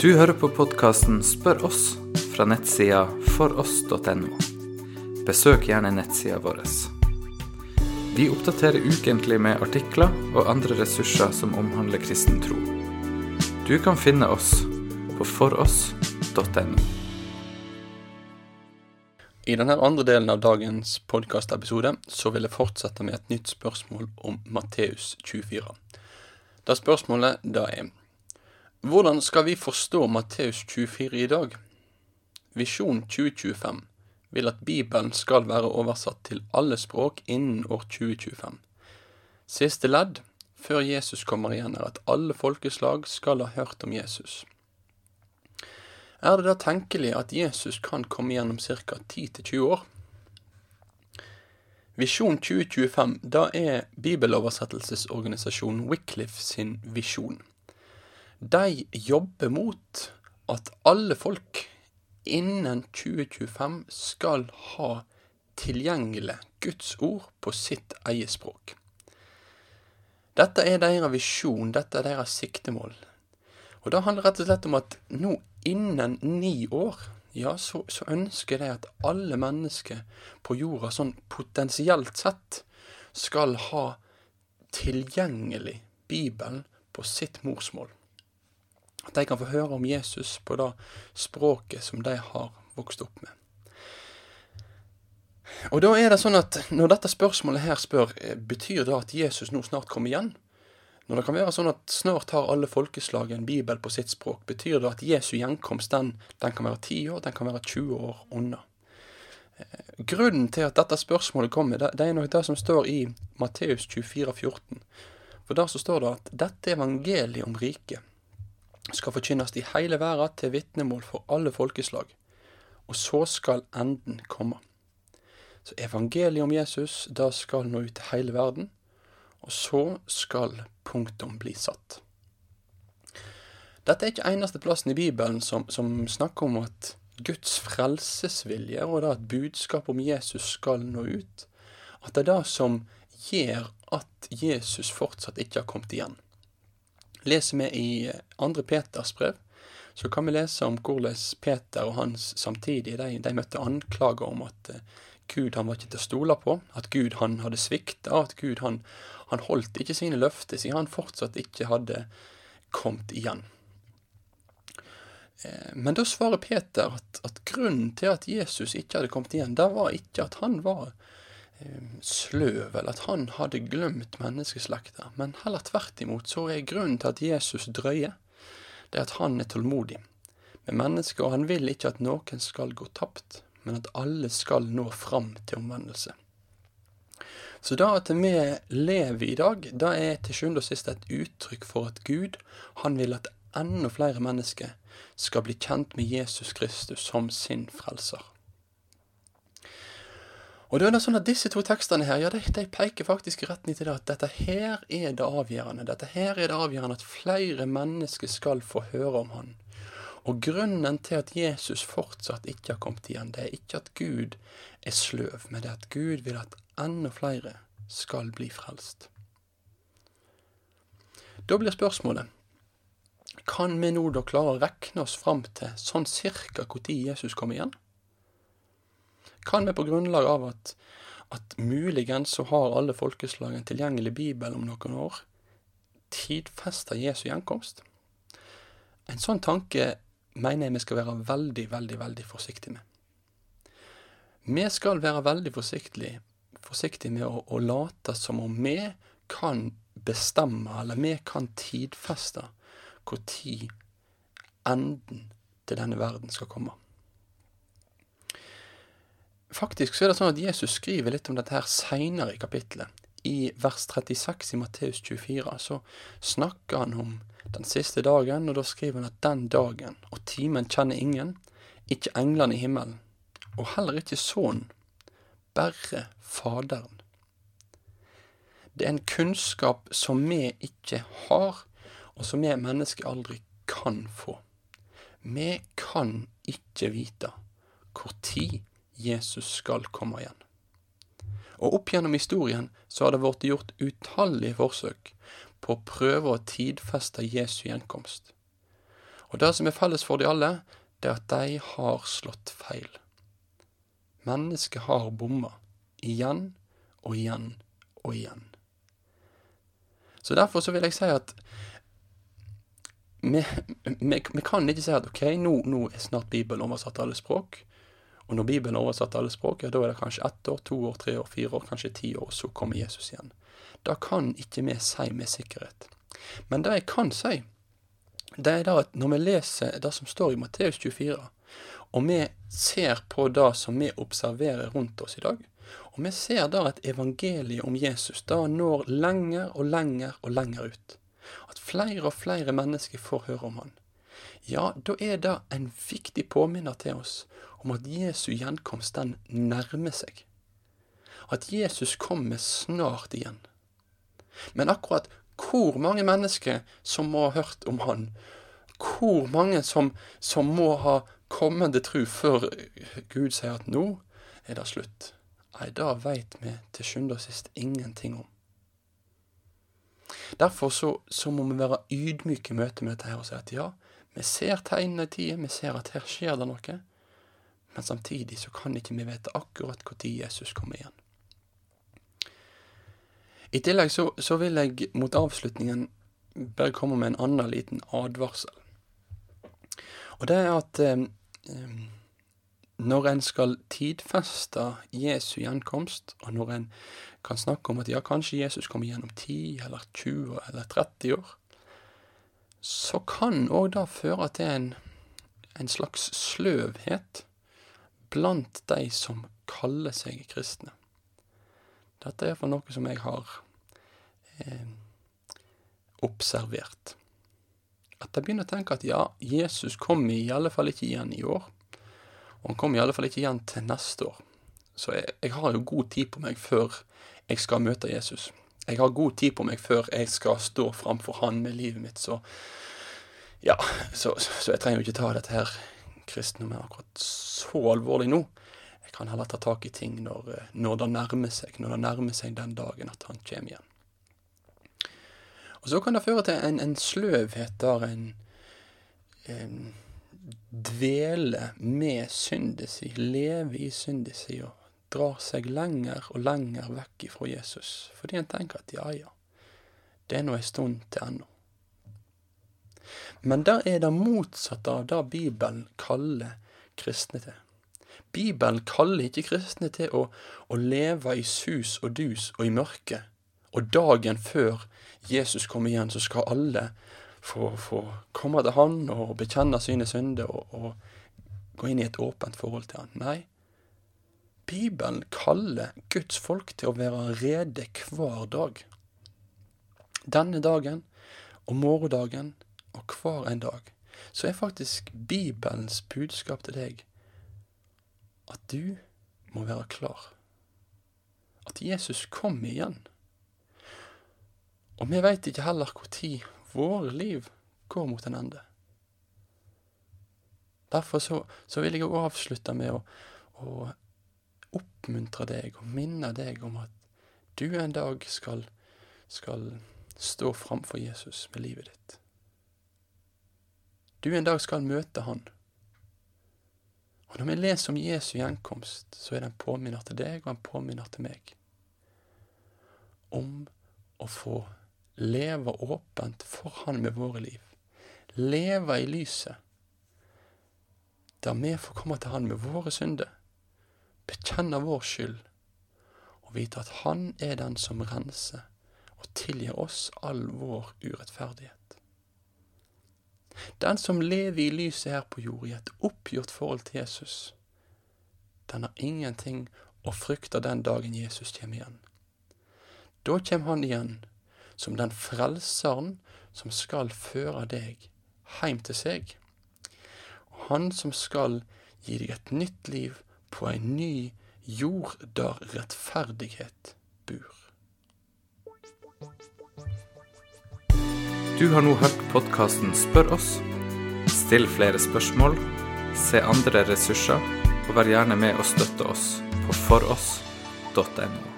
Du hører på podkasten Spør oss fra nettsida foross.no. Besøk gjerne nettsida vår. Vi oppdaterer ukentlig med artikler og andre ressurser som omhandler kristen tro. Du kan finne oss på foross.no. I denne andre delen av dagens podkastepisode så vil jeg fortsette med et nytt spørsmål om Matteus 24. Da spørsmålet da er Hvordan skal vi forstå Matteus 24 i dag? Visjon 2025 vil at Bibelen skal være oversatt til alle språk innen år 2025. Siste ledd før Jesus kommer igjen, er at alle folkeslag skal ha hørt om Jesus. Er det da tenkelig at Jesus kan komme igjen om ca. 10-20 år? Visjon 2025, da er bibeloversettelsesorganisasjonen Wycliffe sin visjon. De jobber mot at alle folk innen 2025 skal ha tilgjengelig Guds ord på sitt eget språk. Dette er deres visjon, dette er deres siktemål. Og det handler rett og slett om at nå innen ni år, ja, så, så ønsker de at alle mennesker på jorda sånn potensielt sett skal ha tilgjengelig Bibelen på sitt morsmål. At de kan få høre om Jesus på det språket som de har vokst opp med. Og da er det sånn at når dette spørsmålet her spør, eh, betyr det at Jesus nå snart kommer igjen? Når det kan være sånn at snart har alle folkeslag en bibel på sitt språk, betyr det at Jesu gjenkomst den, den kan være 10 år, den kan være 20 år unna. Eh, grunnen til at dette spørsmålet kommer, det er nok det som står i Matteus 24, 14. For der så står det at dette evangeliet om riket skal forkynnes i hele verden til vitnemål for alle folkeslag, og så skal enden komme. Så evangeliet om Jesus, da skal nå ut til hele verden, og så skal punktum bli satt. Dette er ikke eneste plassen i Bibelen som, som snakker om at Guds frelsesvilje og da at budskapet om Jesus skal nå ut, at det er det som gjør at Jesus fortsatt ikke har kommet igjen. Leser vi i andre Peters brev, så kan vi lese om hvordan Peter og hans samtidig de, de møtte anklager om at eh, Gud han var ikke til å stole på, at Gud han hadde svikta, at Gud han, han holdt ikke sine løfter siden han fortsatt ikke hadde kommet igjen. Eh, men da svarer Peter at, at, grunnen til at Jesus ikke hadde kommet igjen, det var ikke at han var eh, sløv, eller at han hadde glemt menneskeslekta, men heller tvert imot så er grunnen til at Jesus drøyer, det er at han er tålmodig med mennesker, og han vil ikke at noen skal gå tapt, men at alle skal nå fram til omvendelse. Så det at vi lever i dag, det er til sjuende og sist et uttrykk for at Gud, han vil at enda flere mennesker skal bli kjent med Jesus Kristus som sin frelser. Og da er det sånn at Disse to tekstene her, ja, de, de peker faktisk i retning til det at dette her er det avgjørende. Dette her er det avgjørende at flere mennesker skal få høre om Han. Og grunnen til at Jesus fortsatt ikke har kommet igjen, det er ikke at Gud er sløv, men det er at Gud vil at enda flere skal bli frelst. Da blir spørsmålet kan vi nå da klare å rekne oss fram til sånn cirka når Jesus kommer igjen? Kan vi på grunnlag av at, at muligens så har alle folkeslag en tilgjengelig bibel om noen år, tidfeste Jesu gjenkomst? En sånn tanke mener jeg vi skal være veldig, veldig, veldig forsiktige med. Vi skal være veldig forsiktige, forsiktige med å, å late som om vi kan bestemme, eller vi kan tidfeste tid enden til denne verden skal komme. Faktisk så er det sånn at Jesus skriver litt om dette her seinere i kapittelet. I vers 36 i Matteus 24 så snakker han om den siste dagen, og da skriver han at den dagen og timen kjenner ingen, ikke englene i himmelen, og heller ikke Sønnen, bare Faderen. Det er en kunnskap som vi ikke har, og som vi mennesker aldri kan få. Vi kan ikke vite hvor tid Jesus skal komme igjen. Og opp gjennom historien så har det blitt gjort utallige forsøk på å prøve å tidfeste Jesu gjenkomst. Og det som er felles for de alle, det er at de har slått feil. Mennesket har bomma. Igjen og igjen og igjen. Så derfor så vil jeg si at vi, vi, vi kan ikke si at ok, nå, nå er snart Bibelen oversatt til alle språk. Og når Bibelen oversatte alle språk, ja, da er det kanskje ett år, to år, tre år, fire år, kanskje ti år, og så kommer Jesus igjen. Det kan ikke vi si med sikkerhet. Men det jeg kan si, det er da at når vi leser det som står i Matteus 24, og vi ser på det som vi observerer rundt oss i dag, og vi ser da at evangeliet om Jesus da når lenger og lenger og lenger ut. At flere og flere mennesker får høre om han. Ja, da er det en viktig påminner til oss om at Jesu gjenkomst den nærmer seg. At Jesus kommer snart igjen. Men akkurat hvor mange mennesker som må ha hørt om han, hvor mange som, som må ha kommet til tro før Gud sier at nå er det slutt, nei, det veit vi til sjuende og sist ingenting om. Derfor så, så, må vi være ydmyke i møte med dette her og si at ja, vi ser tegnene i tida, vi ser at her skjer det noe, men samtidig så kan ikke vi vite akkurat når Jesus kommer igjen. I tillegg så, så, vil jeg mot avslutningen bare komme med en annen liten advarsel. Og det er at eh, eh, når en skal tidfeste Jesu gjenkomst, og når en kan snakke om at ja, kanskje Jesus kommer igjen om 10 eller 20 eller 30 år, så kan òg det føre til en, en slags sløvhet blant de som kaller seg kristne. Dette er for noe som jeg har eh, observert. At jeg begynner å tenke at ja, Jesus kommer i alle fall ikke igjen i år. Og han kommer i alle fall ikke igjen til neste år. Så jeg, jeg har jo god tid på meg før jeg skal møte Jesus. Jeg har god tid på meg før jeg skal stå framfor han med livet mitt, så ja, så, så jeg trenger jo ikke ta dette her kristendommen akkurat så alvorlig nå. Jeg kan heller ta tak i ting når, eh, når, det nærmer seg, når det nærmer seg den dagen at han kommer igjen. Og så kan det føre til en, en sløvhet der en, en dveler med syndet si, lever i syndet si og drar seg lenger og lenger vekk ifra Jesus, fordi en tenker at ja, ja, det er nå ei stund til ennå. Men der er det motsatte av det Bibelen kaller kristne til. Bibelen kaller ikke kristne til å, å leve i sus og dus og i mørke. Og dagen før Jesus kommer igjen, så skal alle få, få komme til Han og bekjenne sine synder og, og gå inn i et åpent forhold til Han. Nei, Bibelen kaller Guds folk til å være rede hver dag. Denne dagen og morgendagen og hver en dag, så er faktisk Bibelens budskap til deg at du må være klar. At Jesus kommer igjen. Og vi veit ikke heller når våre liv går mot en ende. Derfor så, så vil jeg avslutte med å, å, oppmuntre deg og minne deg om at du en dag skal, skal stå framfor Jesus med livet ditt du en dag skal møte Han. Og når vi leser om Jesu gjenkomst, så er det en påminner til deg og en påminner til meg om å få leve åpent for Han med våre liv. Leve i lyset, der vi får komme til Han med våre synder, bekjenne vår skyld og vite at Han er den som renser og tilgir oss all vår urettferdighet. Den som lever i lyset her på jord, i et oppgjort forhold til Jesus, den har ingenting å frykte den dagen Jesus kommer igjen. Da kommer han igjen som den frelseren som skal føre deg heim til seg, og han som skal gi deg et nytt liv på ei ny jord der rettferdighet bor. Du har nå hørt podkasten Spør oss. Still flere spørsmål, se andre ressurser, og vær gjerne med å støtte oss på foross.no.